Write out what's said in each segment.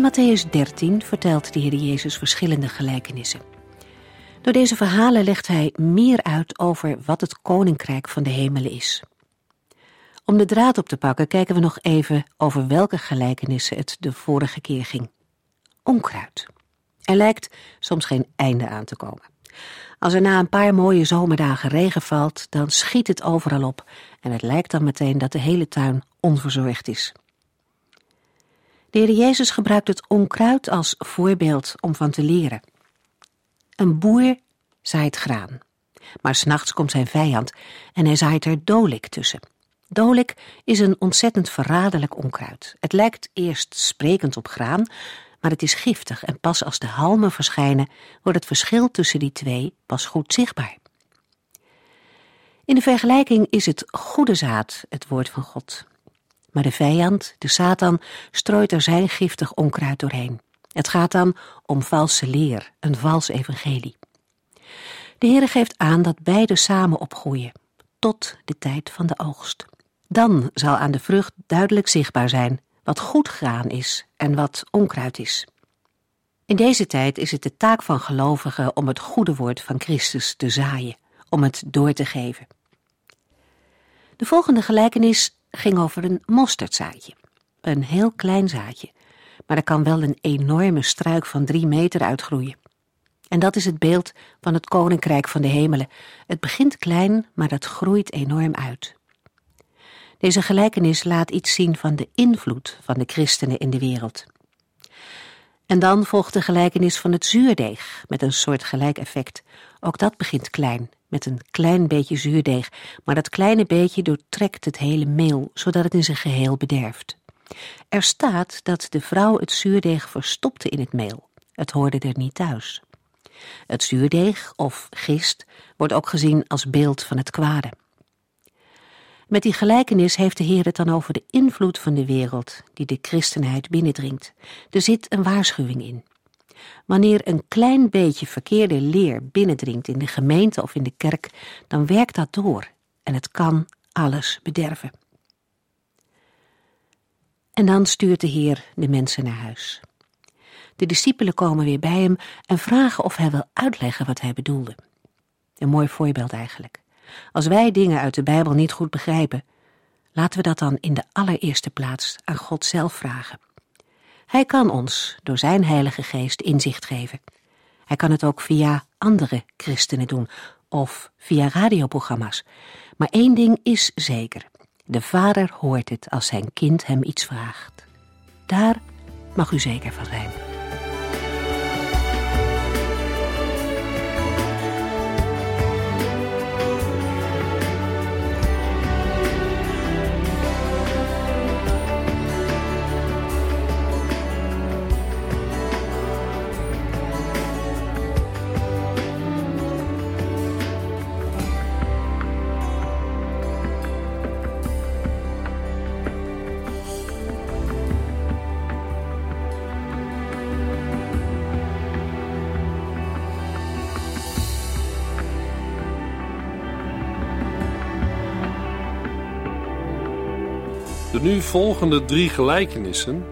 In Matthäus 13 vertelt de Heer Jezus verschillende gelijkenissen. Door deze verhalen legt hij meer uit over wat het koninkrijk van de hemelen is. Om de draad op te pakken kijken we nog even over welke gelijkenissen het de vorige keer ging. Onkruid. Er lijkt soms geen einde aan te komen. Als er na een paar mooie zomerdagen regen valt, dan schiet het overal op en het lijkt dan meteen dat de hele tuin onverzorgd is. De Heer Jezus gebruikt het onkruid als voorbeeld om van te leren. Een boer zaait graan, maar s'nachts komt zijn vijand en hij zaait er dolik tussen. Dolik is een ontzettend verraderlijk onkruid. Het lijkt eerst sprekend op graan, maar het is giftig en pas als de halmen verschijnen wordt het verschil tussen die twee pas goed zichtbaar. In de vergelijking is het goede zaad het woord van God. Maar de vijand, de Satan, strooit er zijn giftig onkruid doorheen. Het gaat dan om valse leer, een vals evangelie. De Heere geeft aan dat beide samen opgroeien, tot de tijd van de oogst. Dan zal aan de vrucht duidelijk zichtbaar zijn wat goed graan is en wat onkruid is. In deze tijd is het de taak van gelovigen om het goede woord van Christus te zaaien, om het door te geven. De volgende gelijkenis ging over een mosterdzaadje. Een heel klein zaadje, maar er kan wel een enorme struik van drie meter uitgroeien. En dat is het beeld van het koninkrijk van de hemelen. Het begint klein, maar dat groeit enorm uit. Deze gelijkenis laat iets zien van de invloed van de christenen in de wereld. En dan volgt de gelijkenis van het zuurdeeg met een soort gelijk effect. Ook dat begint klein, met een klein beetje zuurdeeg, maar dat kleine beetje doortrekt het hele meel, zodat het in zijn geheel bederft. Er staat dat de vrouw het zuurdeeg verstopte in het meel. Het hoorde er niet thuis. Het zuurdeeg, of gist, wordt ook gezien als beeld van het kwade. Met die gelijkenis heeft de Heer het dan over de invloed van de wereld die de christenheid binnendringt. Er zit een waarschuwing in. Wanneer een klein beetje verkeerde leer binnendringt in de gemeente of in de kerk, dan werkt dat door en het kan alles bederven. En dan stuurt de Heer de mensen naar huis. De discipelen komen weer bij hem en vragen of hij wil uitleggen wat hij bedoelde. Een mooi voorbeeld eigenlijk. Als wij dingen uit de Bijbel niet goed begrijpen, laten we dat dan in de allereerste plaats aan God zelf vragen. Hij kan ons door zijn Heilige Geest inzicht geven. Hij kan het ook via andere christenen doen of via radioprogramma's. Maar één ding is zeker: de Vader hoort het als zijn kind hem iets vraagt. Daar mag u zeker van zijn. Nu volgende drie gelijkenissen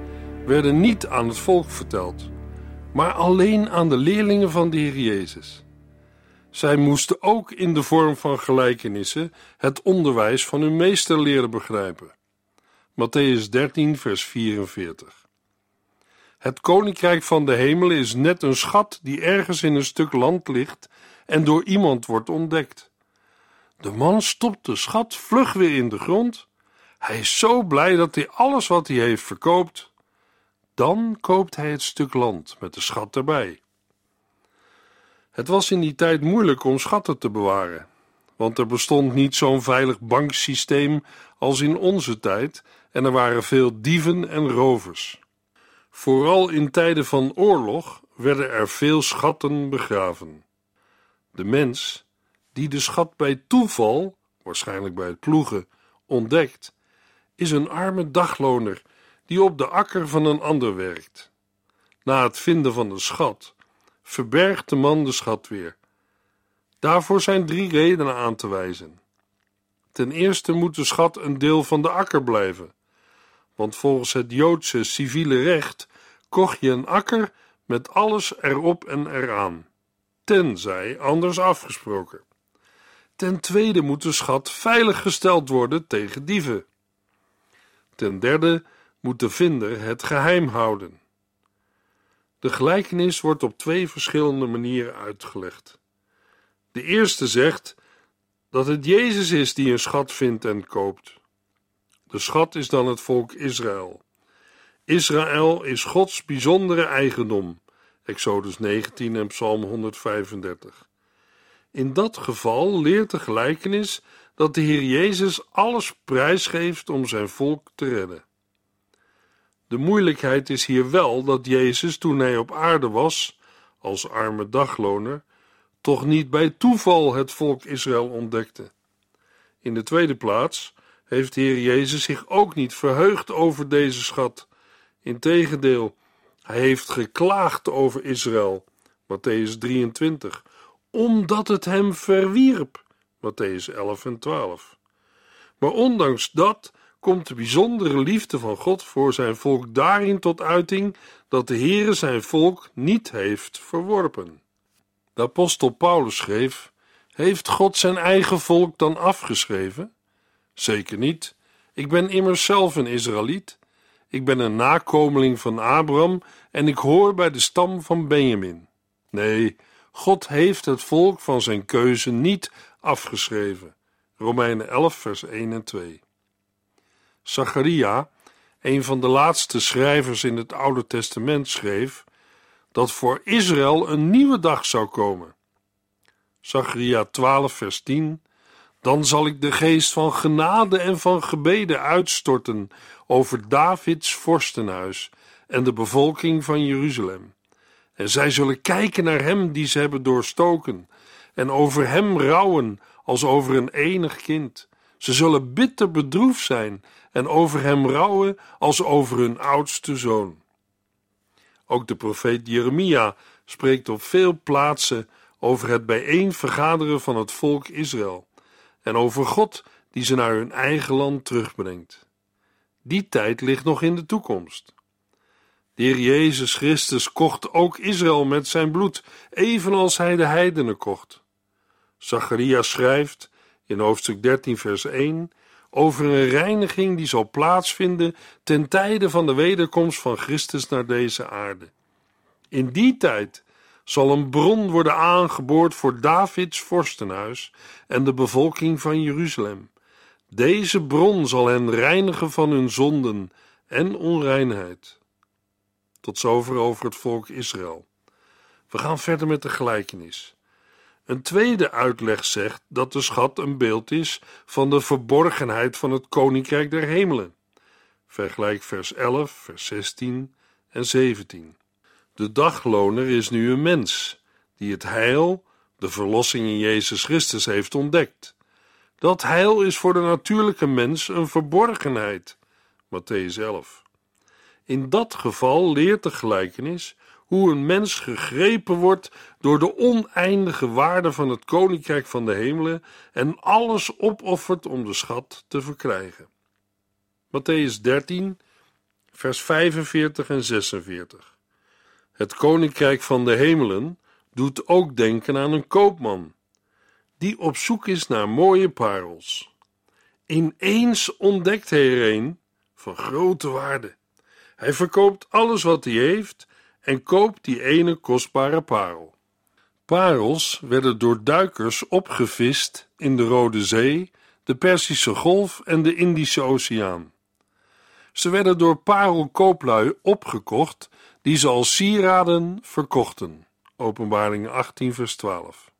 werden niet aan het volk verteld, maar alleen aan de leerlingen van de Heer Jezus. Zij moesten ook in de vorm van gelijkenissen het onderwijs van hun meester leren begrijpen. Matthäus 13, vers 44. Het koninkrijk van de hemelen is net een schat die ergens in een stuk land ligt en door iemand wordt ontdekt. De man stopt de schat vlug weer in de grond hij is zo blij dat hij alles wat hij heeft verkoopt. Dan koopt hij het stuk land met de schat erbij. Het was in die tijd moeilijk om schatten te bewaren, want er bestond niet zo'n veilig banksysteem als in onze tijd en er waren veel dieven en rovers. Vooral in tijden van oorlog werden er veel schatten begraven. De mens die de schat bij toeval, waarschijnlijk bij het ploegen, ontdekt, is een arme dagloner die op de akker van een ander werkt. Na het vinden van de schat verbergt de man de schat weer. Daarvoor zijn drie redenen aan te wijzen. Ten eerste moet de schat een deel van de akker blijven, want volgens het Joodse civiele recht kocht je een akker met alles erop en eraan, tenzij anders afgesproken. Ten tweede moet de schat veilig gesteld worden tegen dieven. Ten derde moet de vinder het geheim houden. De gelijkenis wordt op twee verschillende manieren uitgelegd. De eerste zegt dat het Jezus is die een schat vindt en koopt. De schat is dan het volk Israël. Israël is Gods bijzondere eigendom. Exodus 19 en Psalm 135. In dat geval leert de gelijkenis dat de Heer Jezus alles prijsgeeft om zijn volk te redden. De moeilijkheid is hier wel dat Jezus, toen hij op aarde was, als arme dagloner, toch niet bij toeval het volk Israël ontdekte. In de tweede plaats heeft de Heer Jezus zich ook niet verheugd over deze schat. Integendeel, hij heeft geklaagd over Israël, Matthäus 23, omdat het hem verwierp, Matthäus 11 en 12. Maar ondanks dat komt de bijzondere liefde van God voor zijn volk daarin tot uiting dat de Heere zijn volk niet heeft verworpen. De apostel Paulus schreef: Heeft God zijn eigen volk dan afgeschreven? Zeker niet. Ik ben immers zelf een Israëliet. Ik ben een nakomeling van Abraham en ik hoor bij de stam van Benjamin. Nee, God heeft het volk van zijn keuze niet afgeschreven. Romeinen 11, vers 1 en 2. Zacharia, een van de laatste schrijvers in het Oude Testament, schreef dat voor Israël een nieuwe dag zou komen. Zacharia 12, vers 10. Dan zal ik de geest van genade en van gebeden uitstorten over Davids vorstenhuis en de bevolking van Jeruzalem. En zij zullen kijken naar hem die ze hebben doorstoken, en over hem rouwen als over een enig kind. Ze zullen bitter bedroefd zijn en over hem rouwen als over hun oudste zoon. Ook de profeet Jeremia spreekt op veel plaatsen over het bijeen vergaderen van het volk Israël en over God die ze naar hun eigen land terugbrengt. Die tijd ligt nog in de toekomst. De Heer Jezus Christus kocht ook Israël met zijn bloed, evenals hij de heidenen kocht. Zacharias schrijft in hoofdstuk 13, vers 1 over een reiniging die zal plaatsvinden ten tijde van de wederkomst van Christus naar deze aarde. In die tijd zal een bron worden aangeboord voor Davids vorstenhuis en de bevolking van Jeruzalem. Deze bron zal hen reinigen van hun zonden en onreinheid. Tot zover over het volk Israël. We gaan verder met de gelijkenis. Een tweede uitleg zegt dat de schat een beeld is van de verborgenheid van het koninkrijk der hemelen. Vergelijk vers 11, vers 16 en 17. De dagloner is nu een mens die het heil, de verlossing in Jezus Christus heeft ontdekt. Dat heil is voor de natuurlijke mens een verborgenheid. Matthäus 11. In dat geval leert de gelijkenis hoe een mens gegrepen wordt door de oneindige waarde van het koninkrijk van de hemelen en alles opoffert om de schat te verkrijgen. Matthäus 13, vers 45 en 46. Het koninkrijk van de hemelen doet ook denken aan een koopman die op zoek is naar mooie parels. Ineens ontdekt hij er een van grote waarde. Hij verkoopt alles wat hij heeft en koopt die ene kostbare parel. Parels werden door duikers opgevist in de Rode Zee, de Perzische Golf en de Indische Oceaan. Ze werden door parelkooplui opgekocht die ze als sieraden verkochten. Openbaring 18 vers 12.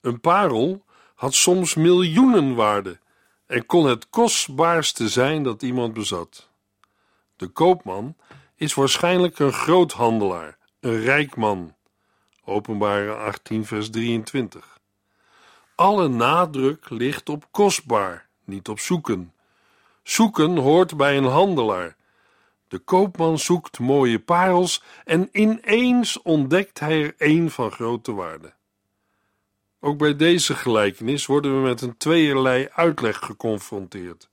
Een parel had soms miljoenen waarde en kon het kostbaarste zijn dat iemand bezat. De koopman is waarschijnlijk een groothandelaar, een rijk man. Openbare 18, vers 23. Alle nadruk ligt op kostbaar, niet op zoeken. Zoeken hoort bij een handelaar. De koopman zoekt mooie parels en ineens ontdekt hij er één van grote waarde. Ook bij deze gelijkenis worden we met een tweeërlei uitleg geconfronteerd.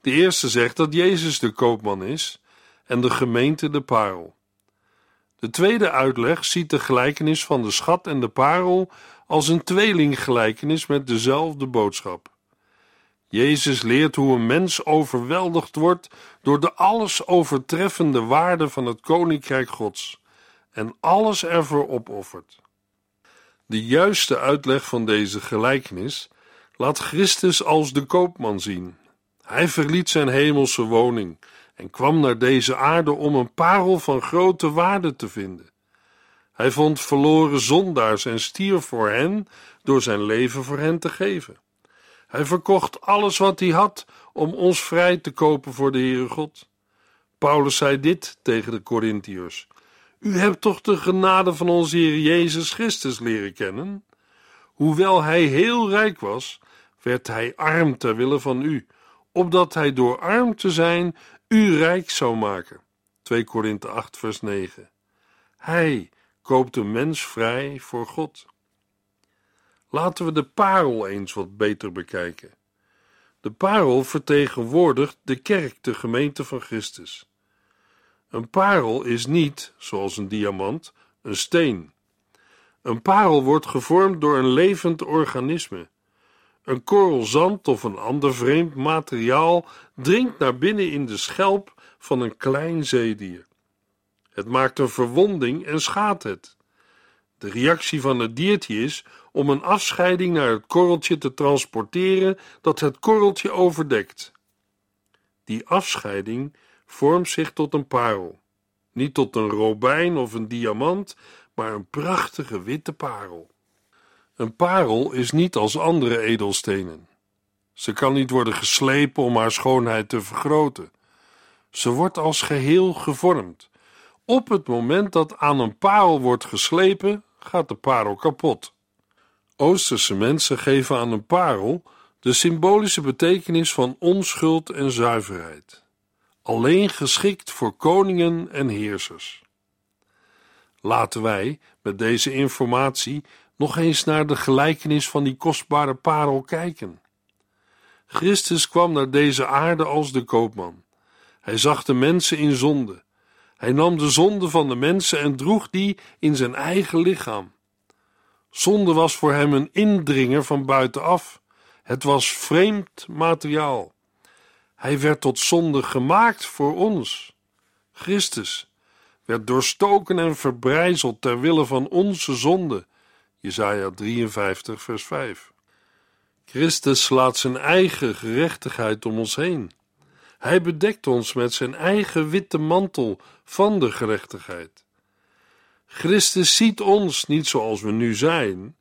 De eerste zegt dat Jezus de koopman is en de gemeente de parel. De tweede uitleg ziet de gelijkenis van de schat en de parel als een tweelinggelijkenis met dezelfde boodschap. Jezus leert hoe een mens overweldigd wordt door de alles overtreffende waarde van het koninkrijk Gods en alles ervoor opoffert. De juiste uitleg van deze gelijkenis laat Christus als de koopman zien. Hij verliet zijn hemelse woning en kwam naar deze aarde om een parel van grote waarde te vinden. Hij vond verloren zondaars en stierf voor hen door zijn leven voor hen te geven. Hij verkocht alles wat hij had om ons vrij te kopen voor de Heere God. Paulus zei dit tegen de Corinthiërs: U hebt toch de genade van onze Heer Jezus Christus leren kennen? Hoewel hij heel rijk was, werd hij arm ter wille van u, opdat hij door arm te zijn u rijk zou maken. 2 Korinthe 8 vers 9. Hij koopt de mens vrij voor God. Laten we de parel eens wat beter bekijken. De parel vertegenwoordigt de kerk, de gemeente van Christus. Een parel is niet, zoals een diamant, een steen. Een parel wordt gevormd door een levend organisme. Een korrel zand of een ander vreemd materiaal dringt naar binnen in de schelp van een klein zeedier. Het maakt een verwonding en schaadt het. De reactie van het diertje is om een afscheiding naar het korreltje te transporteren dat het korreltje overdekt. Die afscheiding vormt zich tot een parel. Niet tot een robijn of een diamant, maar een prachtige witte parel. Een parel is niet als andere edelstenen. Ze kan niet worden geslepen om haar schoonheid te vergroten. Ze wordt als geheel gevormd. Op het moment dat aan een parel wordt geslepen, gaat de parel kapot. Oosterse mensen geven aan een parel de symbolische betekenis van onschuld en zuiverheid, alleen geschikt voor koningen en heersers. Laten wij met deze informatie nog eens naar de gelijkenis van die kostbare parel kijken. Christus kwam naar deze aarde als de koopman. Hij zag de mensen in zonde. Hij nam de zonde van de mensen en droeg die in zijn eigen lichaam. Zonde was voor hem een indringer van buitenaf. Het was vreemd materiaal. Hij werd tot zonde gemaakt voor ons. Christus werd doorstoken en verbrijzeld ter wille van onze zonde. Jesaja 53 vers 5. Christus slaat zijn eigen gerechtigheid om ons heen. Hij bedekt ons met zijn eigen witte mantel van de gerechtigheid. Christus ziet ons niet zoals we nu zijn,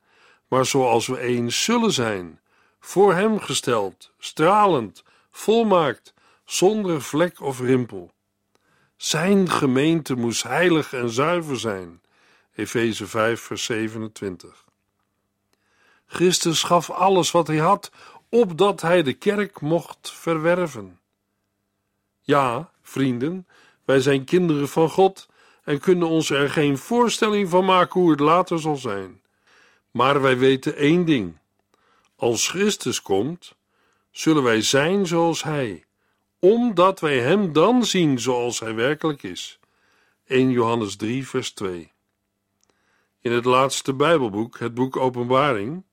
maar zoals we eens zullen zijn, voor Hem gesteld, stralend, volmaakt, zonder vlek of rimpel. Zijn gemeente moest heilig en zuiver zijn. Efeze 5, vers 27. Christus gaf alles wat hij had, opdat hij de kerk mocht verwerven. Ja, vrienden, wij zijn kinderen van God en kunnen ons er geen voorstelling van maken hoe het later zal zijn. Maar wij weten één ding: als Christus komt, zullen wij zijn zoals Hij, omdat wij Hem dan zien zoals Hij werkelijk is. 1 Johannes 3, vers 2. In het laatste Bijbelboek, het boek Openbaring,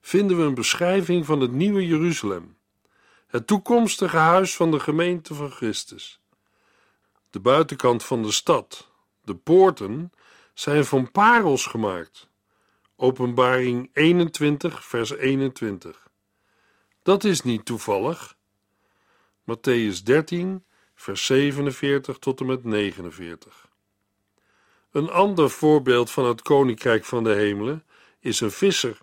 vinden we een beschrijving van het nieuwe Jeruzalem, het toekomstige huis van de gemeente van Christus. De buitenkant van de stad, de poorten, zijn van parels gemaakt. Openbaring 21, vers 21. Dat is niet toevallig. Matthäus 13, vers 47 tot en met 49. Een ander voorbeeld van het koninkrijk van de hemelen is een visser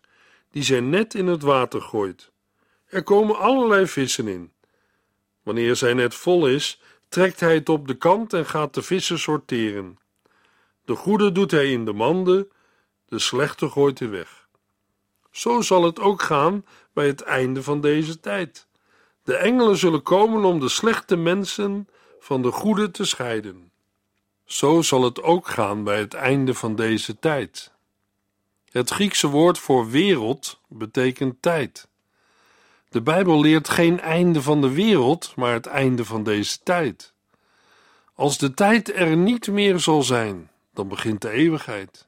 die zijn net in het water gooit. Er komen allerlei vissen in. Wanneer zijn net vol is, trekt hij het op de kant en gaat de vissen sorteren. De goede doet hij in de manden, de slechte gooit hij weg. Zo zal het ook gaan bij het einde van deze tijd. De engelen zullen komen om de slechte mensen van de goede te scheiden. Zo zal het ook gaan bij het einde van deze tijd. Het Griekse woord voor wereld betekent tijd. De Bijbel leert geen einde van de wereld, maar het einde van deze tijd. Als de tijd er niet meer zal zijn, dan begint de eeuwigheid.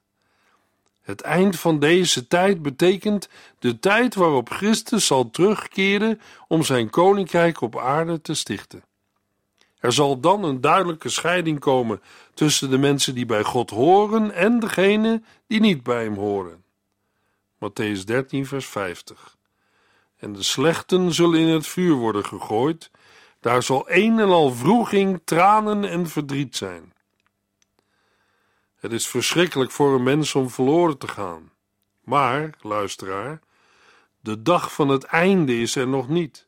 Het eind van deze tijd betekent de tijd waarop Christus zal terugkeren om zijn koninkrijk op aarde te stichten. Er zal dan een duidelijke scheiding komen tussen de mensen die bij God horen en degenen die niet bij hem horen. Matthäus 13, vers 50. En de slechten zullen in het vuur worden gegooid. Daar zal een en al vroeging, tranen en verdriet zijn. Het is verschrikkelijk voor een mens om verloren te gaan. Maar, luisteraar, de dag van het einde is er nog niet.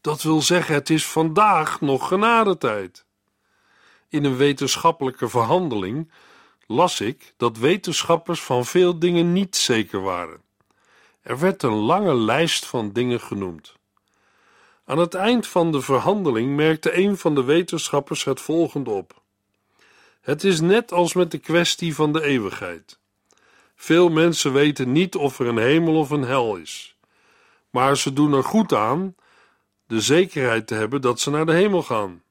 Dat wil zeggen, het is vandaag nog genadetijd. In een wetenschappelijke verhandeling las ik dat wetenschappers van veel dingen niet zeker waren. Er werd een lange lijst van dingen genoemd. Aan het eind van de verhandeling merkte een van de wetenschappers het volgende op. Het is net als met de kwestie van de eeuwigheid. Veel mensen weten niet of er een hemel of een hel is, maar ze doen er goed aan de zekerheid te hebben dat ze naar de hemel gaan.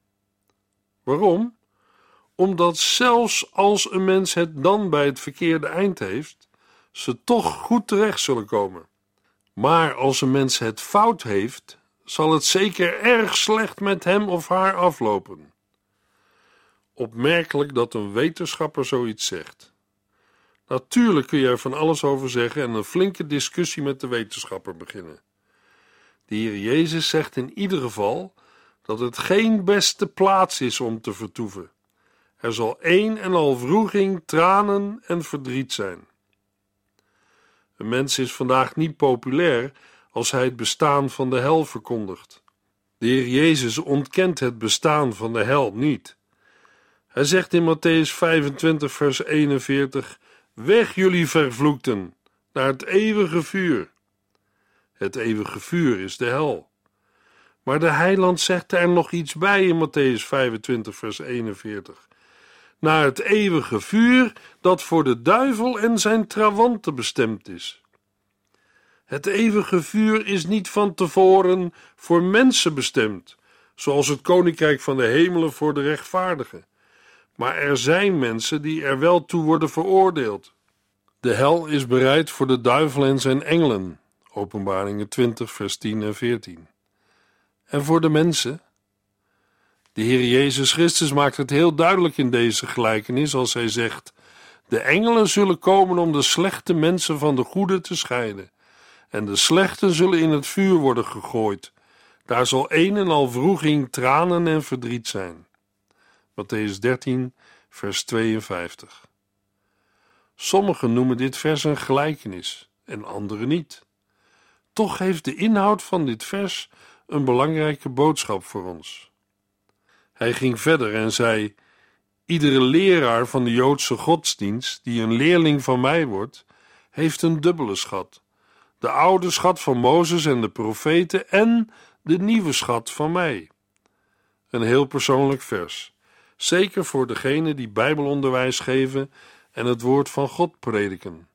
Waarom? Omdat zelfs als een mens het dan bij het verkeerde eind heeft, ze toch goed terecht zullen komen. Maar als een mens het fout heeft, zal het zeker erg slecht met hem of haar aflopen. Opmerkelijk dat een wetenschapper zoiets zegt. Natuurlijk kun je er van alles over zeggen en een flinke discussie met de wetenschapper beginnen. De Heer Jezus zegt in ieder geval dat het geen beste plaats is om te vertoeven. Er zal een en al vroeging, tranen en verdriet zijn. Een mens is vandaag niet populair als hij het bestaan van de hel verkondigt. De Heer Jezus ontkent het bestaan van de hel niet. Hij zegt in Matthäus 25, vers 41: Weg jullie vervloekten naar het eeuwige vuur. Het eeuwige vuur is de hel. Maar de heiland zegt er nog iets bij in Matthäus 25, vers 41. Naar het eeuwige vuur dat voor de duivel en zijn trawanten bestemd is. Het eeuwige vuur is niet van tevoren voor mensen bestemd, zoals het koninkrijk van de hemelen voor de rechtvaardigen. Maar er zijn mensen die er wel toe worden veroordeeld. De hel is bereid voor de duivel en zijn engelen, Openbaringen 20, vers 10 en 14. En voor de mensen? De Heer Jezus Christus maakt het heel duidelijk in deze gelijkenis als hij zegt: De engelen zullen komen om de slechte mensen van de goede te scheiden, en de slechten zullen in het vuur worden gegooid. Daar zal een en al vroeging, tranen en verdriet zijn. Matthäus 13, vers 52. Sommigen noemen dit vers een gelijkenis en anderen niet. Toch heeft de inhoud van dit vers een belangrijke boodschap voor ons. Hij ging verder en zei: Iedere leraar van de Joodse godsdienst die een leerling van mij wordt, heeft een dubbele schat: de oude schat van Mozes en de profeten en de nieuwe schat van mij. Een heel persoonlijk vers, zeker voor degenen die Bijbelonderwijs geven en het woord van God prediken.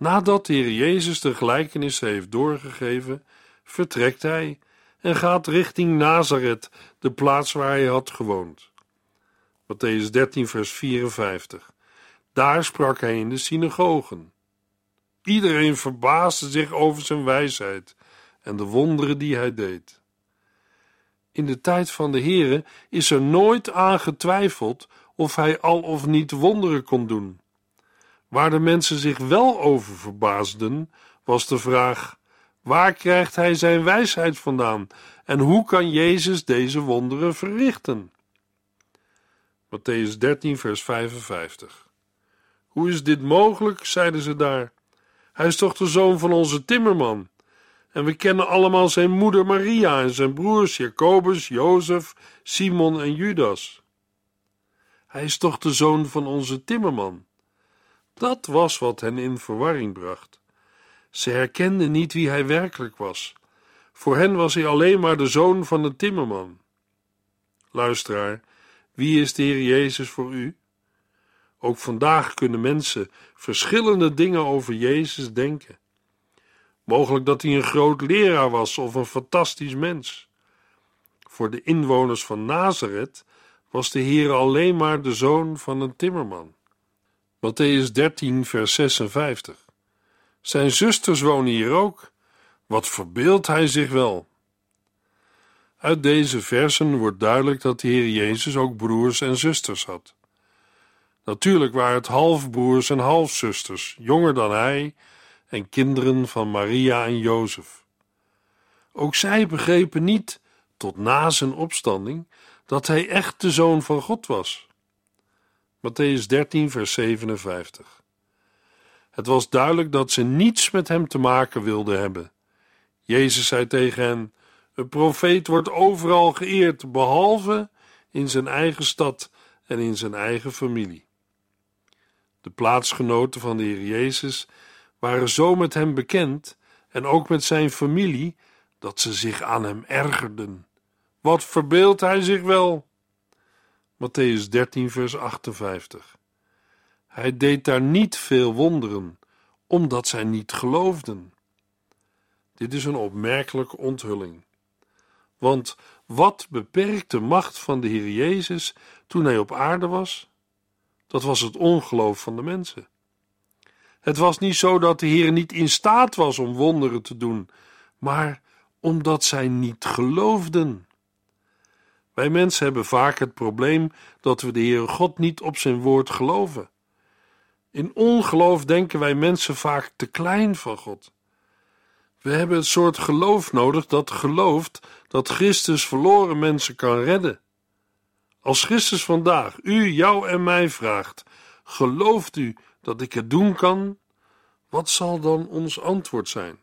Nadat de Heer Jezus de gelijkenis heeft doorgegeven, vertrekt hij en gaat richting Nazareth, de plaats waar hij had gewoond. Matthäus 13, vers 54. Daar sprak hij in de synagogen. Iedereen verbaasde zich over zijn wijsheid en de wonderen die hij deed. In de tijd van de Heere is er nooit aan getwijfeld of hij al of niet wonderen kon doen. Waar de mensen zich wel over verbaasden, was de vraag: waar krijgt hij zijn wijsheid vandaan en hoe kan Jezus deze wonderen verrichten? Matthäus 13, vers 55. Hoe is dit mogelijk? zeiden ze daar. Hij is toch de zoon van onze timmerman? En we kennen allemaal zijn moeder Maria en zijn broers Jacobus, Jozef, Simon en Judas. Hij is toch de zoon van onze timmerman? Dat was wat hen in verwarring bracht. Ze herkenden niet wie hij werkelijk was. Voor hen was hij alleen maar de zoon van een timmerman. Luisteraar, wie is de Heer Jezus voor u? Ook vandaag kunnen mensen verschillende dingen over Jezus denken. Mogelijk dat hij een groot leraar was of een fantastisch mens. Voor de inwoners van Nazareth was de Heer alleen maar de zoon van een timmerman. Matthäus 13, vers 56. Zijn zusters wonen hier ook. Wat verbeeldt hij zich wel? Uit deze versen wordt duidelijk dat de Heer Jezus ook broers en zusters had. Natuurlijk waren het halfbroers en halfzusters, jonger dan hij, en kinderen van Maria en Jozef. Ook zij begrepen niet, tot na zijn opstanding, dat hij echt de zoon van God was. Matthäus 13, vers 57. Het was duidelijk dat ze niets met hem te maken wilden hebben. Jezus zei tegen hen: Een profeet wordt overal geëerd, behalve in zijn eigen stad en in zijn eigen familie. De plaatsgenoten van de Heer Jezus waren zo met hem bekend en ook met zijn familie dat ze zich aan hem ergerden. Wat verbeeldt hij zich wel? Matthäus 13, vers 58. Hij deed daar niet veel wonderen, omdat zij niet geloofden. Dit is een opmerkelijke onthulling. Want wat beperkt de macht van de Heer Jezus toen hij op aarde was? Dat was het ongeloof van de mensen. Het was niet zo dat de Heer niet in staat was om wonderen te doen, maar omdat zij niet geloofden. Wij mensen hebben vaak het probleem dat we de Heere God niet op zijn woord geloven. In ongeloof denken wij mensen vaak te klein van God. We hebben het soort geloof nodig dat gelooft dat Christus verloren mensen kan redden. Als Christus vandaag u, jou en mij vraagt: gelooft u dat ik het doen kan? Wat zal dan ons antwoord zijn?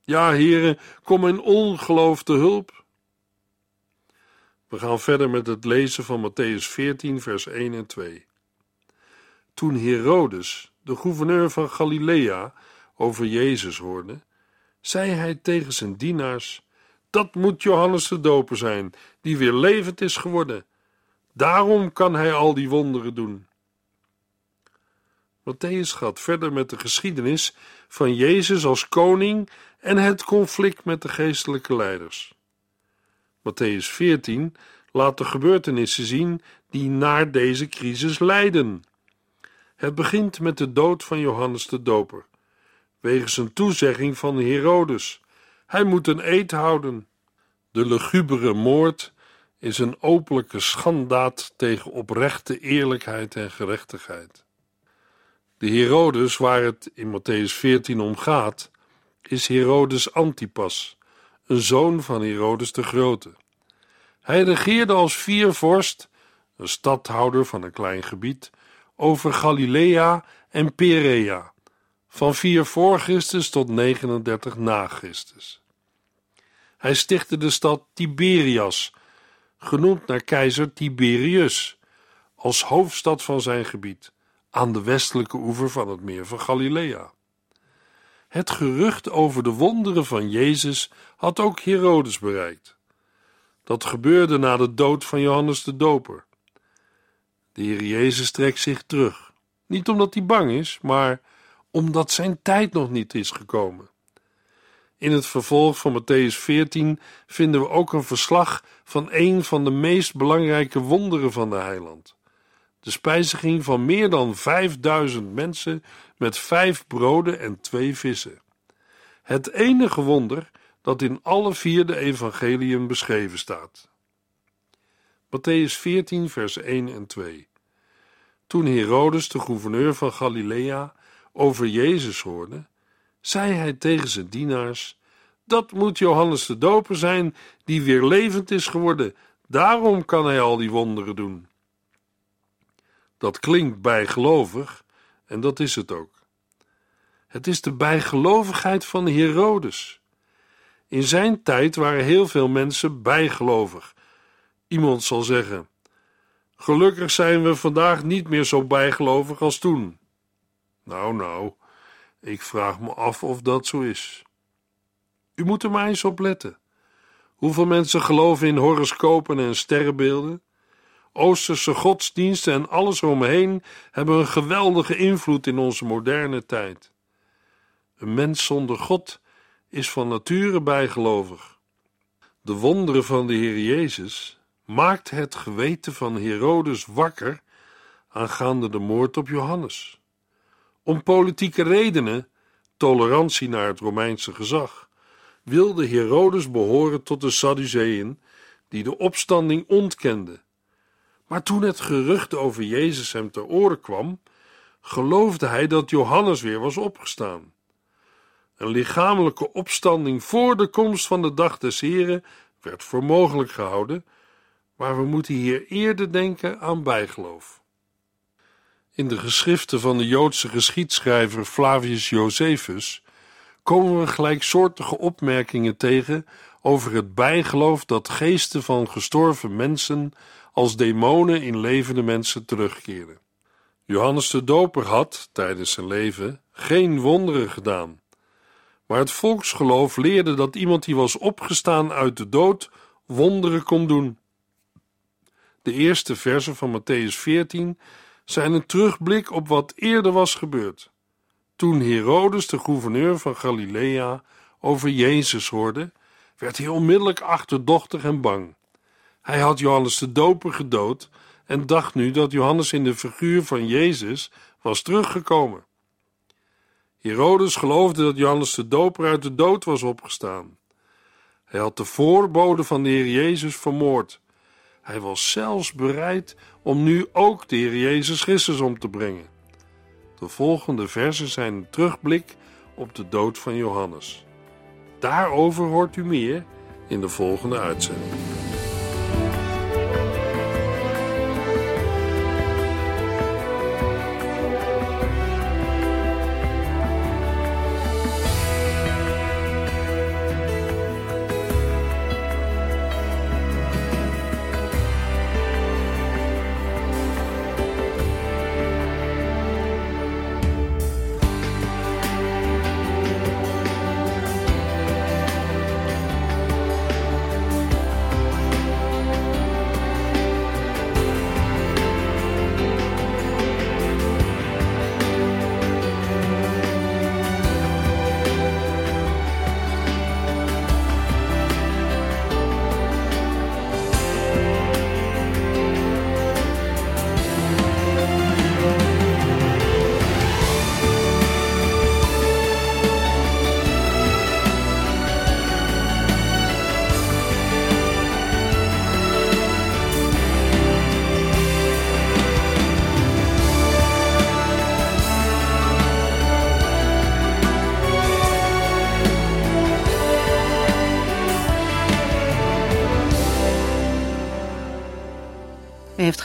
Ja, heren, kom in ongeloof te hulp. We gaan verder met het lezen van Matthäus 14, vers 1 en 2. Toen Herodes, de gouverneur van Galilea, over Jezus hoorde, zei hij tegen zijn dienaars: Dat moet Johannes de Doper zijn, die weer levend is geworden. Daarom kan hij al die wonderen doen. Matthäus gaat verder met de geschiedenis van Jezus als koning en het conflict met de geestelijke leiders. Matthäus 14 laat de gebeurtenissen zien die naar deze crisis leiden. Het begint met de dood van Johannes de Doper, wegens een toezegging van Herodes. Hij moet een eed houden. De lugubere moord is een openlijke schandaad tegen oprechte eerlijkheid en gerechtigheid. De Herodes waar het in Matthäus 14 om gaat, is Herodes Antipas, zoon van Herodes de Grote. Hij regeerde als viervorst, een stadhouder van een klein gebied, over Galilea en Perea, van 4 voor Christus tot 39 na Christus. Hij stichtte de stad Tiberias, genoemd naar keizer Tiberius, als hoofdstad van zijn gebied, aan de westelijke oever van het meer van Galilea. Het gerucht over de wonderen van Jezus had ook Herodes bereikt. Dat gebeurde na de dood van Johannes de Doper. De Heer Jezus trekt zich terug, niet omdat hij bang is, maar omdat zijn tijd nog niet is gekomen. In het vervolg van Matthäus 14 vinden we ook een verslag van een van de meest belangrijke wonderen van de heiland. De spijziging van meer dan vijfduizend mensen met vijf broden en twee vissen. Het enige wonder dat in alle vier de evangeliën beschreven staat. Matthäus 14, vers 1 en 2. Toen Herodes, de gouverneur van Galilea, over Jezus hoorde, zei hij tegen zijn dienaars: Dat moet Johannes de Doper zijn, die weer levend is geworden. Daarom kan hij al die wonderen doen. Dat klinkt bijgelovig, en dat is het ook. Het is de bijgelovigheid van Herodes. In zijn tijd waren heel veel mensen bijgelovig. Iemand zal zeggen: Gelukkig zijn we vandaag niet meer zo bijgelovig als toen. Nou, nou, ik vraag me af of dat zo is. U moet er maar eens op letten. Hoeveel mensen geloven in horoscopen en sterrenbeelden? Oosterse godsdiensten en alles omheen hebben een geweldige invloed in onze moderne tijd. Een mens zonder God is van nature bijgelovig. De wonderen van de Heer Jezus maakt het geweten van Herodes wakker aangaande de moord op Johannes. Om politieke redenen, tolerantie naar het Romeinse gezag, wilde Herodes behoren tot de Sadduceeën die de opstanding ontkenden. Maar toen het gerucht over Jezus hem ter oren kwam, geloofde hij dat Johannes weer was opgestaan. Een lichamelijke opstanding voor de komst van de dag des Heren werd voor mogelijk gehouden, maar we moeten hier eerder denken aan bijgeloof. In de geschriften van de Joodse geschiedschrijver Flavius Josephus komen we gelijksoortige opmerkingen tegen over het bijgeloof dat geesten van gestorven mensen als demonen in levende mensen terugkeren. Johannes de Doper had, tijdens zijn leven, geen wonderen gedaan. Maar het volksgeloof leerde dat iemand die was opgestaan uit de dood wonderen kon doen. De eerste versen van Matthäus 14 zijn een terugblik op wat eerder was gebeurd. Toen Herodes, de gouverneur van Galilea, over Jezus hoorde, werd hij onmiddellijk achterdochtig en bang. Hij had Johannes de Doper gedood en dacht nu dat Johannes in de figuur van Jezus was teruggekomen. Herodes geloofde dat Johannes de Doper uit de dood was opgestaan. Hij had de voorbode van de Heer Jezus vermoord. Hij was zelfs bereid om nu ook de Heer Jezus Christus om te brengen. De volgende versen zijn een terugblik op de dood van Johannes. Daarover hoort u meer in de volgende uitzending.